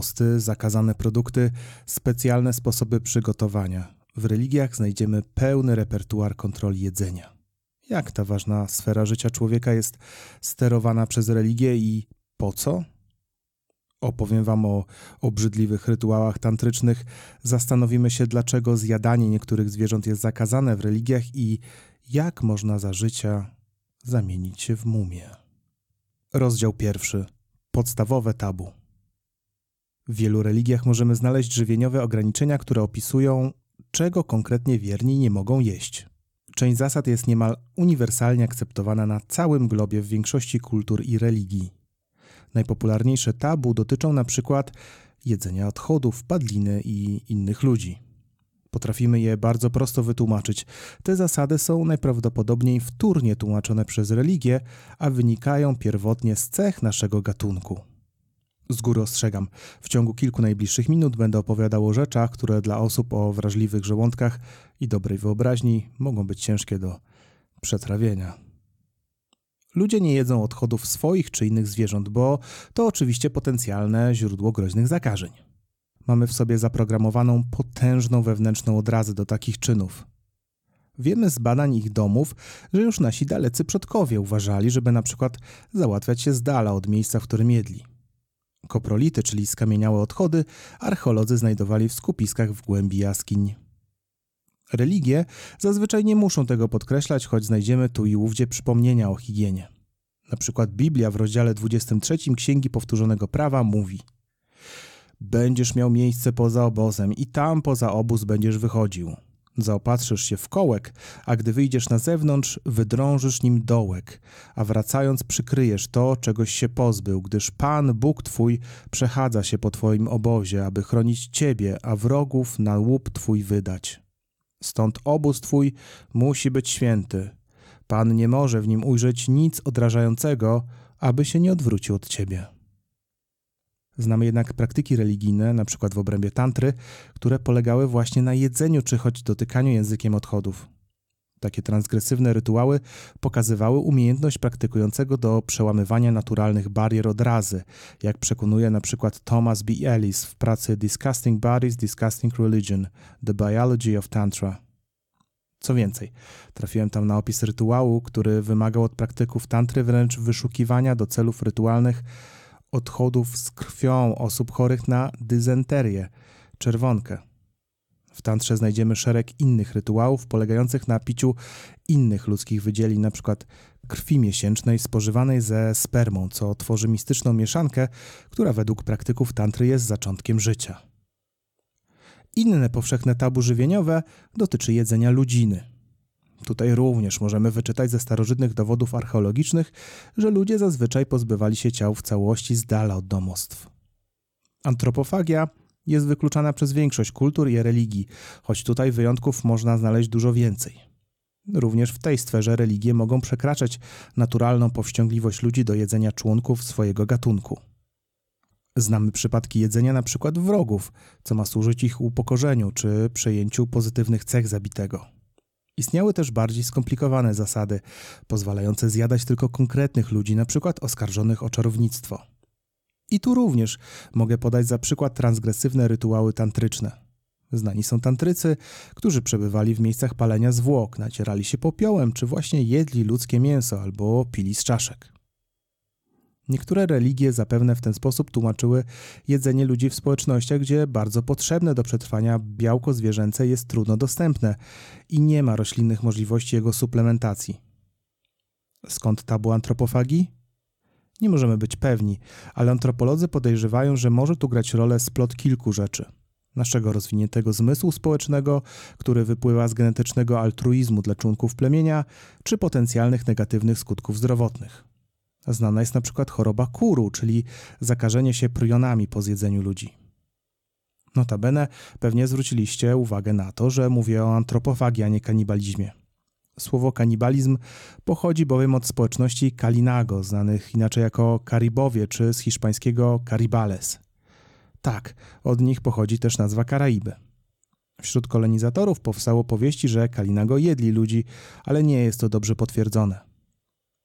posty, zakazane produkty, specjalne sposoby przygotowania. W religiach znajdziemy pełny repertuar kontroli jedzenia. Jak ta ważna sfera życia człowieka jest sterowana przez religię i po co? Opowiem Wam o obrzydliwych rytuałach tantrycznych, zastanowimy się, dlaczego zjadanie niektórych zwierząt jest zakazane w religiach i jak można za życia zamienić się w mumię. Rozdział pierwszy. Podstawowe tabu. W wielu religiach możemy znaleźć żywieniowe ograniczenia, które opisują, czego konkretnie wierni nie mogą jeść. Część zasad jest niemal uniwersalnie akceptowana na całym globie w większości kultur i religii. Najpopularniejsze tabu dotyczą na przykład jedzenia odchodów, padliny i innych ludzi. Potrafimy je bardzo prosto wytłumaczyć. Te zasady są najprawdopodobniej wtórnie tłumaczone przez religię, a wynikają pierwotnie z cech naszego gatunku. Z góry ostrzegam, w ciągu kilku najbliższych minut będę opowiadał o rzeczach, które dla osób o wrażliwych żołądkach i dobrej wyobraźni mogą być ciężkie do przetrawienia. Ludzie nie jedzą odchodów swoich czy innych zwierząt, bo to oczywiście potencjalne źródło groźnych zakażeń. Mamy w sobie zaprogramowaną potężną wewnętrzną odrazę do takich czynów. Wiemy z badań ich domów, że już nasi dalecy przodkowie uważali, żeby na przykład załatwiać się z dala od miejsca, w którym jedli. Koprolity, czyli skamieniałe odchody, archeolodzy znajdowali w skupiskach w głębi jaskiń. Religie zazwyczaj nie muszą tego podkreślać, choć znajdziemy tu i ówdzie przypomnienia o higienie. Na przykład Biblia w rozdziale 23 Księgi Powtórzonego Prawa mówi Będziesz miał miejsce poza obozem i tam poza obóz będziesz wychodził. Zaopatrzysz się w kołek, a gdy wyjdziesz na zewnątrz, wydrążysz nim dołek, a wracając przykryjesz to, czegoś się pozbył, gdyż Pan, Bóg Twój, przechadza się po Twoim obozie, aby chronić Ciebie, a wrogów na łup Twój wydać. Stąd obóz Twój musi być święty. Pan nie może w nim ujrzeć nic odrażającego, aby się nie odwrócił od Ciebie. Znamy jednak praktyki religijne, np. w obrębie tantry, które polegały właśnie na jedzeniu czy choć dotykaniu językiem odchodów. Takie transgresywne rytuały pokazywały umiejętność praktykującego do przełamywania naturalnych barier odrazy, jak przekonuje np. Thomas B. Ellis w pracy Disgusting Bodies, Disgusting Religion – The Biology of Tantra. Co więcej, trafiłem tam na opis rytuału, który wymagał od praktyków tantry wręcz wyszukiwania do celów rytualnych odchodów z krwią osób chorych na dysenterię, czerwonkę. W tantrze znajdziemy szereg innych rytuałów polegających na piciu innych ludzkich wydzielin, np. krwi miesięcznej spożywanej ze spermą, co tworzy mistyczną mieszankę, która według praktyków tantry jest zaczątkiem życia. Inne powszechne tabu żywieniowe dotyczy jedzenia ludziny. Tutaj również możemy wyczytać ze starożytnych dowodów archeologicznych, że ludzie zazwyczaj pozbywali się ciał w całości z dala od domostw. Antropofagia jest wykluczana przez większość kultur i religii, choć tutaj wyjątków można znaleźć dużo więcej. Również w tej sferze religie mogą przekraczać naturalną powściągliwość ludzi do jedzenia członków swojego gatunku. Znamy przypadki jedzenia przykład wrogów, co ma służyć ich upokorzeniu czy przejęciu pozytywnych cech zabitego. Istniały też bardziej skomplikowane zasady, pozwalające zjadać tylko konkretnych ludzi, przykład oskarżonych o czarownictwo. I tu również mogę podać za przykład transgresywne rytuały tantryczne. Znani są tantrycy, którzy przebywali w miejscach palenia zwłok, nacierali się popiołem, czy właśnie jedli ludzkie mięso albo pili z czaszek. Niektóre religie zapewne w ten sposób tłumaczyły jedzenie ludzi w społecznościach, gdzie bardzo potrzebne do przetrwania białko zwierzęce jest trudno dostępne i nie ma roślinnych możliwości jego suplementacji. Skąd tabu antropofagii? Nie możemy być pewni, ale antropolodzy podejrzewają, że może tu grać rolę splot kilku rzeczy. Naszego rozwiniętego zmysłu społecznego, który wypływa z genetycznego altruizmu dla członków plemienia, czy potencjalnych negatywnych skutków zdrowotnych. Znana jest na przykład choroba kuru, czyli zakażenie się prionami po zjedzeniu ludzi. Notabene pewnie zwróciliście uwagę na to, że mówię o antropofagii, a nie kanibalizmie. Słowo kanibalizm pochodzi bowiem od społeczności Kalinago, znanych inaczej jako Karibowie, czy z hiszpańskiego Caribales. Tak, od nich pochodzi też nazwa Karaiby. Wśród kolonizatorów powstało powieści, że Kalinago jedli ludzi, ale nie jest to dobrze potwierdzone.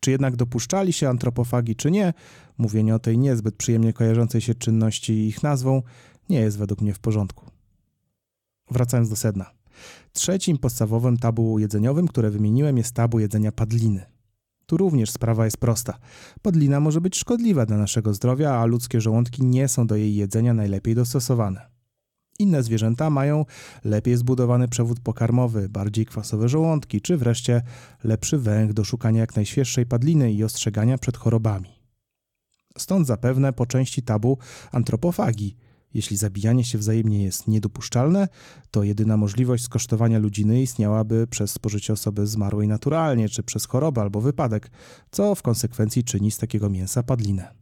Czy jednak dopuszczali się antropofagi, czy nie, mówienie o tej niezbyt przyjemnie kojarzącej się czynności i ich nazwą nie jest według mnie w porządku. Wracając do sedna. Trzecim podstawowym tabu jedzeniowym, które wymieniłem, jest tabu jedzenia padliny. Tu również sprawa jest prosta. Padlina może być szkodliwa dla naszego zdrowia, a ludzkie żołądki nie są do jej jedzenia najlepiej dostosowane. Inne zwierzęta mają lepiej zbudowany przewód pokarmowy, bardziej kwasowe żołądki, czy wreszcie lepszy węch do szukania jak najświeższej padliny i ostrzegania przed chorobami. Stąd zapewne po części tabu antropofagi. Jeśli zabijanie się wzajemnie jest niedopuszczalne, to jedyna możliwość skosztowania ludziny istniałaby przez spożycie osoby zmarłej naturalnie, czy przez chorobę albo wypadek, co w konsekwencji czyni z takiego mięsa padlinę.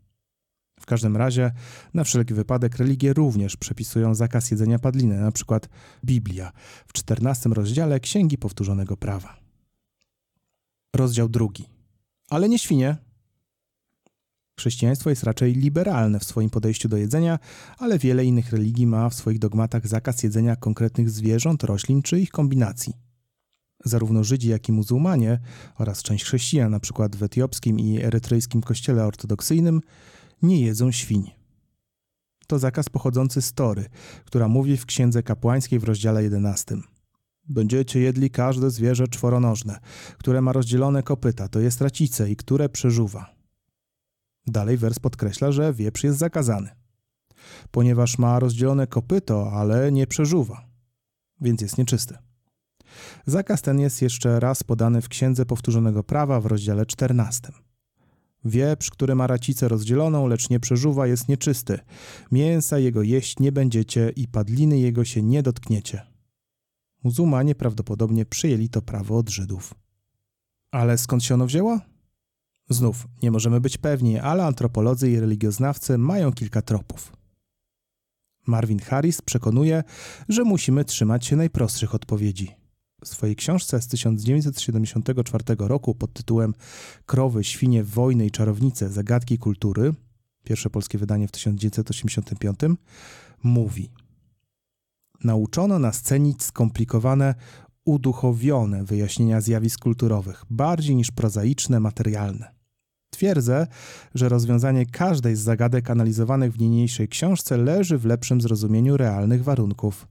Każdym razie, na wszelki wypadek, religie również przepisują zakaz jedzenia padliny, na przykład Biblia w XIV rozdziale Księgi Powtórzonego Prawa. Rozdział drugi. Ale nie świnie. Chrześcijaństwo jest raczej liberalne w swoim podejściu do jedzenia, ale wiele innych religii ma w swoich dogmatach zakaz jedzenia konkretnych zwierząt, roślin czy ich kombinacji. Zarówno Żydzi, jak i muzułmanie oraz część chrześcijan, np. w etiopskim i erytrejskim kościele ortodoksyjnym, nie jedzą świń. To zakaz pochodzący z Tory, która mówi w Księdze Kapłańskiej w rozdziale 11. Będziecie jedli każde zwierzę czworonożne, które ma rozdzielone kopyta, to jest racice i które przeżuwa. Dalej wers podkreśla, że wieprz jest zakazany, ponieważ ma rozdzielone kopyto, ale nie przeżuwa, więc jest nieczysty. Zakaz ten jest jeszcze raz podany w Księdze Powtórzonego Prawa w rozdziale 14. Wieprz, który ma racicę rozdzieloną, lecz nie przeżuwa, jest nieczysty. Mięsa jego jeść nie będziecie i padliny jego się nie dotkniecie. Muzułmanie prawdopodobnie przyjęli to prawo od Żydów. Ale skąd się ono wzięło? Znów, nie możemy być pewni, ale antropolodzy i religioznawcy mają kilka tropów. Marvin Harris przekonuje, że musimy trzymać się najprostszych odpowiedzi. W swojej książce z 1974 roku pod tytułem Krowy, świnie, wojny i czarownice zagadki kultury, pierwsze polskie wydanie w 1985, mówi: Nauczono nas cenić skomplikowane, uduchowione wyjaśnienia zjawisk kulturowych, bardziej niż prozaiczne, materialne. Twierdzę, że rozwiązanie każdej z zagadek analizowanych w niniejszej książce leży w lepszym zrozumieniu realnych warunków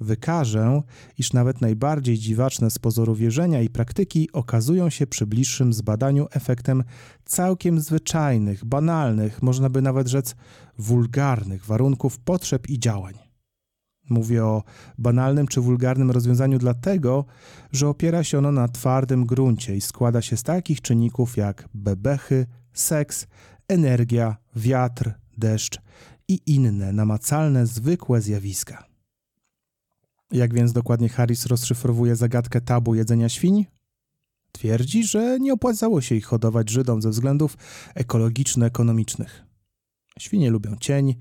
wykażę, iż nawet najbardziej dziwaczne z pozoru wierzenia i praktyki okazują się przy bliższym zbadaniu efektem całkiem zwyczajnych, banalnych, można by nawet rzec wulgarnych warunków potrzeb i działań. Mówię o banalnym czy wulgarnym rozwiązaniu dlatego, że opiera się ono na twardym gruncie i składa się z takich czynników jak bebechy, seks, energia, wiatr, deszcz i inne namacalne, zwykłe zjawiska. Jak więc dokładnie Harris rozszyfrowuje zagadkę tabu jedzenia świń? Twierdzi, że nie opłacało się ich hodować Żydom ze względów ekologiczno-ekonomicznych. Świnie lubią cień,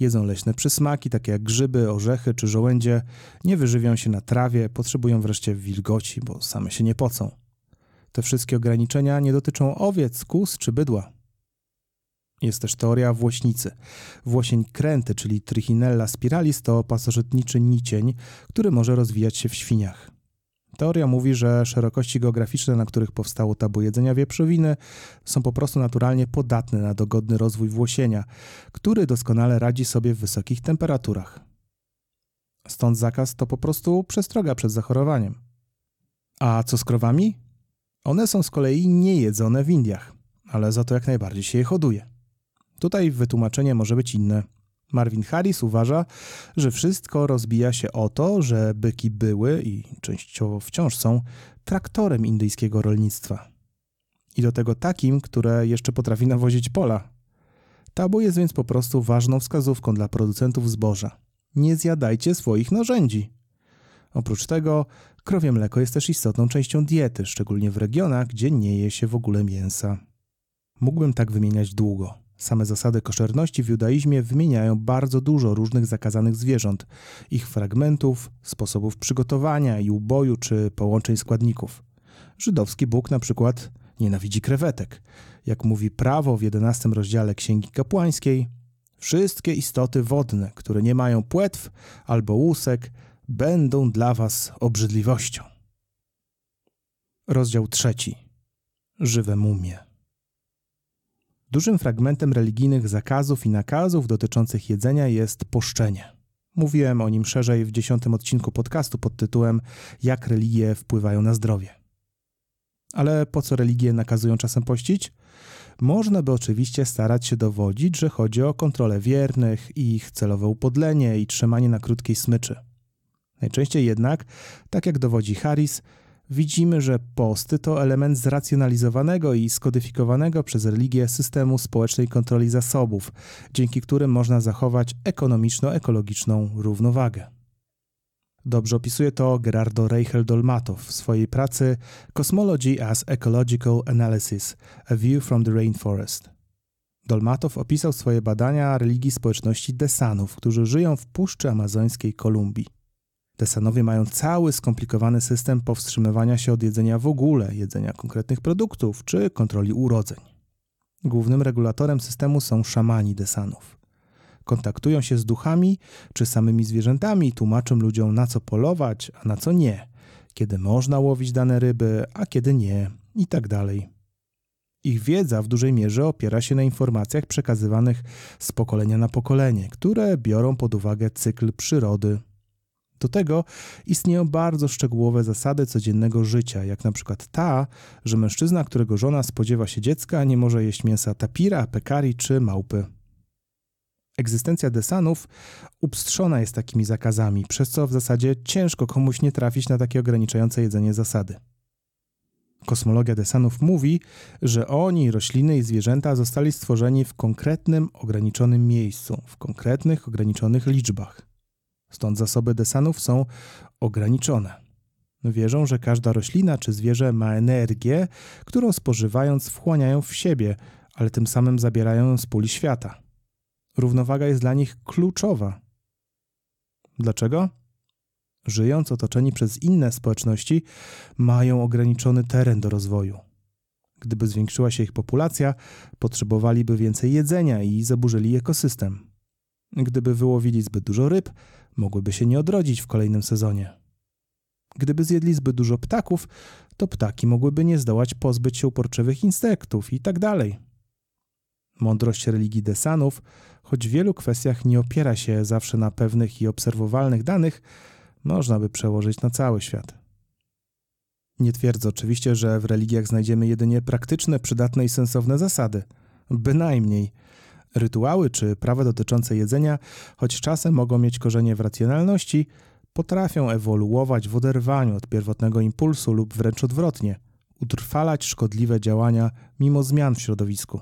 jedzą leśne przysmaki, takie jak grzyby, orzechy czy żołędzie, nie wyżywią się na trawie, potrzebują wreszcie wilgoci, bo same się nie pocą. Te wszystkie ograniczenia nie dotyczą owiec, kus czy bydła. Jest też teoria włośnicy. Włosień kręty, czyli Trichinella spiralis, to pasożytniczy nicień, który może rozwijać się w świniach. Teoria mówi, że szerokości geograficzne, na których powstało tabu jedzenia wieprzowiny, są po prostu naturalnie podatne na dogodny rozwój włosienia, który doskonale radzi sobie w wysokich temperaturach. Stąd zakaz to po prostu przestroga przed zachorowaniem. A co z krowami? One są z kolei niejedzone w Indiach, ale za to jak najbardziej się je hoduje. Tutaj wytłumaczenie może być inne. Marvin Harris uważa, że wszystko rozbija się o to, że byki były i częściowo wciąż są traktorem indyjskiego rolnictwa. I do tego takim, które jeszcze potrafi nawozić pola. Tabu jest więc po prostu ważną wskazówką dla producentów zboża. Nie zjadajcie swoich narzędzi. Oprócz tego, krowie mleko jest też istotną częścią diety, szczególnie w regionach, gdzie nie je się w ogóle mięsa. Mógłbym tak wymieniać długo. Same zasady koszerności w judaizmie wymieniają bardzo dużo różnych zakazanych zwierząt, ich fragmentów, sposobów przygotowania i uboju czy połączeń składników. Żydowski Bóg na przykład nienawidzi krewetek. Jak mówi prawo w jedenastym rozdziale Księgi Kapłańskiej, wszystkie istoty wodne, które nie mają płetw albo łusek, będą dla was obrzydliwością. Rozdział trzeci. Żywe mumie. Dużym fragmentem religijnych zakazów i nakazów dotyczących jedzenia jest poszczenie. Mówiłem o nim szerzej w dziesiątym odcinku podcastu pod tytułem Jak religie wpływają na zdrowie. Ale po co religie nakazują czasem pościć? Można by oczywiście starać się dowodzić, że chodzi o kontrolę wiernych, ich celowe upodlenie i trzymanie na krótkiej smyczy. Najczęściej jednak, tak jak dowodzi Harris, widzimy, że posty to element zracjonalizowanego i skodyfikowanego przez religię systemu społecznej kontroli zasobów, dzięki którym można zachować ekonomiczno-ekologiczną równowagę. Dobrze opisuje to Gerardo Reichel Dolmatow w swojej pracy Cosmology as Ecological Analysis – A View from the Rainforest. Dolmatow opisał swoje badania religii społeczności Desanów, którzy żyją w Puszczy Amazońskiej Kolumbii. Desanowie mają cały skomplikowany system powstrzymywania się od jedzenia w ogóle, jedzenia konkretnych produktów czy kontroli urodzeń. Głównym regulatorem systemu są szamani Desanów. Kontaktują się z duchami czy samymi zwierzętami, tłumaczą ludziom na co polować, a na co nie, kiedy można łowić dane ryby, a kiedy nie, i tak. Ich wiedza w dużej mierze opiera się na informacjach przekazywanych z pokolenia na pokolenie, które biorą pod uwagę cykl przyrody do tego istnieją bardzo szczegółowe zasady codziennego życia, jak na przykład ta, że mężczyzna, którego żona spodziewa się dziecka, nie może jeść mięsa tapira, pekari czy małpy. Egzystencja desanów upstrzona jest takimi zakazami, przez co w zasadzie ciężko komuś nie trafić na takie ograniczające jedzenie zasady. Kosmologia desanów mówi, że oni, rośliny i zwierzęta zostali stworzeni w konkretnym, ograniczonym miejscu, w konkretnych, ograniczonych liczbach. Stąd zasoby desanów są ograniczone. Wierzą, że każda roślina czy zwierzę ma energię, którą spożywając wchłaniają w siebie, ale tym samym zabierają ją z puli świata. Równowaga jest dla nich kluczowa. Dlaczego? Żyjąc otoczeni przez inne społeczności, mają ograniczony teren do rozwoju. Gdyby zwiększyła się ich populacja, potrzebowaliby więcej jedzenia i zaburzyli ekosystem. Gdyby wyłowili zbyt dużo ryb, mogłyby się nie odrodzić w kolejnym sezonie. Gdyby zjedli zbyt dużo ptaków, to ptaki mogłyby nie zdołać pozbyć się uporczywych insektów i tak dalej. Mądrość religii Desanów, choć w wielu kwestiach nie opiera się zawsze na pewnych i obserwowalnych danych, można by przełożyć na cały świat. Nie twierdzę oczywiście, że w religiach znajdziemy jedynie praktyczne, przydatne i sensowne zasady. Bynajmniej – Rytuały czy prawa dotyczące jedzenia, choć czasem mogą mieć korzenie w racjonalności, potrafią ewoluować w oderwaniu od pierwotnego impulsu lub wręcz odwrotnie, utrwalać szkodliwe działania mimo zmian w środowisku.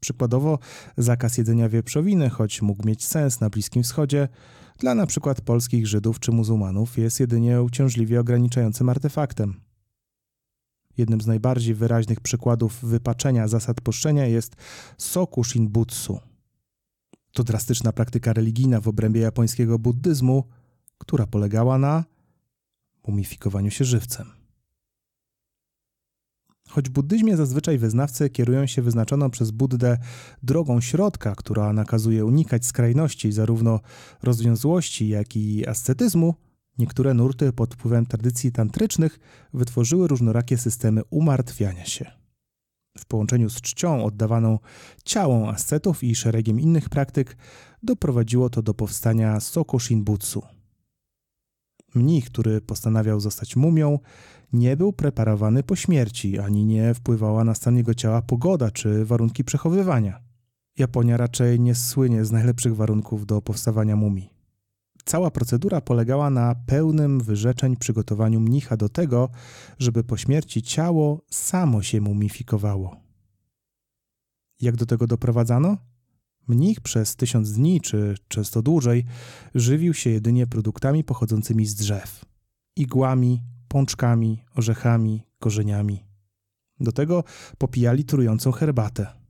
Przykładowo, zakaz jedzenia wieprzowiny, choć mógł mieć sens na Bliskim Wschodzie, dla np. polskich Żydów czy muzułmanów jest jedynie uciążliwie ograniczającym artefaktem. Jednym z najbardziej wyraźnych przykładów wypaczenia zasad poszczenia jest soku shinbutsu. To drastyczna praktyka religijna w obrębie japońskiego buddyzmu, która polegała na mumifikowaniu się żywcem. Choć w buddyzmie zazwyczaj wyznawcy kierują się wyznaczoną przez Buddę drogą środka, która nakazuje unikać skrajności zarówno rozwiązłości, jak i ascetyzmu, Niektóre nurty pod wpływem tradycji tantrycznych wytworzyły różnorakie systemy umartwiania się. W połączeniu z czcią oddawaną ciałom ascetów i szeregiem innych praktyk doprowadziło to do powstania Soko Shinbutsu. Mnich, który postanawiał zostać mumią, nie był preparowany po śmierci, ani nie wpływała na stan jego ciała pogoda czy warunki przechowywania. Japonia raczej nie słynie z najlepszych warunków do powstawania mumii. Cała procedura polegała na pełnym wyrzeczeń przygotowaniu mnicha do tego, żeby po śmierci ciało samo się mumifikowało. Jak do tego doprowadzano? Mnich przez tysiąc dni, czy często dłużej, żywił się jedynie produktami pochodzącymi z drzew igłami, pączkami, orzechami, korzeniami. Do tego popijali trującą herbatę.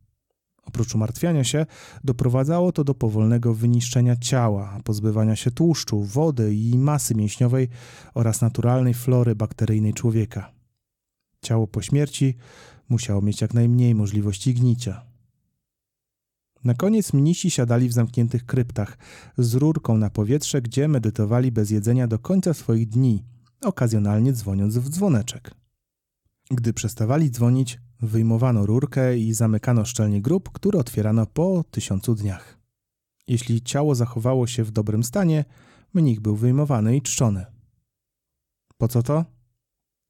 Oprócz umartwiania się, doprowadzało to do powolnego wyniszczenia ciała, pozbywania się tłuszczu, wody i masy mięśniowej oraz naturalnej flory bakteryjnej człowieka. Ciało po śmierci musiało mieć jak najmniej możliwości gnicia. Na koniec mnisi siadali w zamkniętych kryptach z rurką na powietrze, gdzie medytowali bez jedzenia do końca swoich dni, okazjonalnie dzwoniąc w dzwoneczek. Gdy przestawali dzwonić, wyjmowano rurkę i zamykano szczelnie grób, który otwierano po tysiącu dniach. Jeśli ciało zachowało się w dobrym stanie, mnich był wyjmowany i czczony. Po co to?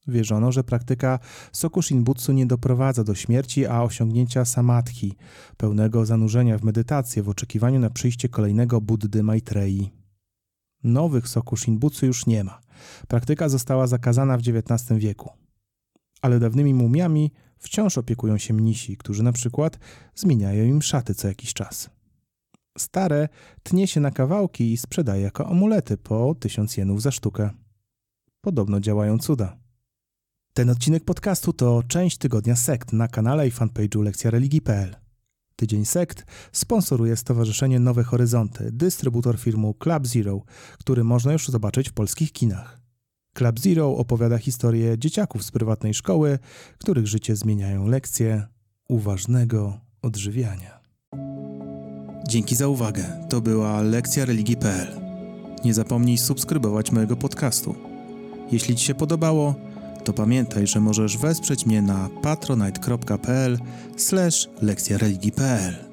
Wierzono, że praktyka Sokushinbutsu nie doprowadza do śmierci, a osiągnięcia samadhi, pełnego zanurzenia w medytację w oczekiwaniu na przyjście kolejnego Buddy Maitreyi. Nowych Sokushinbutsu już nie ma. Praktyka została zakazana w XIX wieku. Ale dawnymi mumiami wciąż opiekują się mnisi, którzy na przykład zmieniają im szaty co jakiś czas. Stare tnie się na kawałki i sprzedaje jako amulety po tysiąc jenów za sztukę. Podobno działają cuda. Ten odcinek podcastu to część tygodnia sekt na kanale i fanpage'u Lekcja Religii.pl. Tydzień Sekt sponsoruje Stowarzyszenie Nowe Horyzonty, dystrybutor filmu Club Zero, który można już zobaczyć w polskich kinach. Club Zero opowiada historię dzieciaków z prywatnej szkoły, których życie zmieniają lekcje uważnego odżywiania. Dzięki za uwagę. To była lekcja religii.pl. Nie zapomnij subskrybować mojego podcastu. Jeśli Ci się podobało, to pamiętaj, że możesz wesprzeć mnie na patronite.pl lekcja religii.pl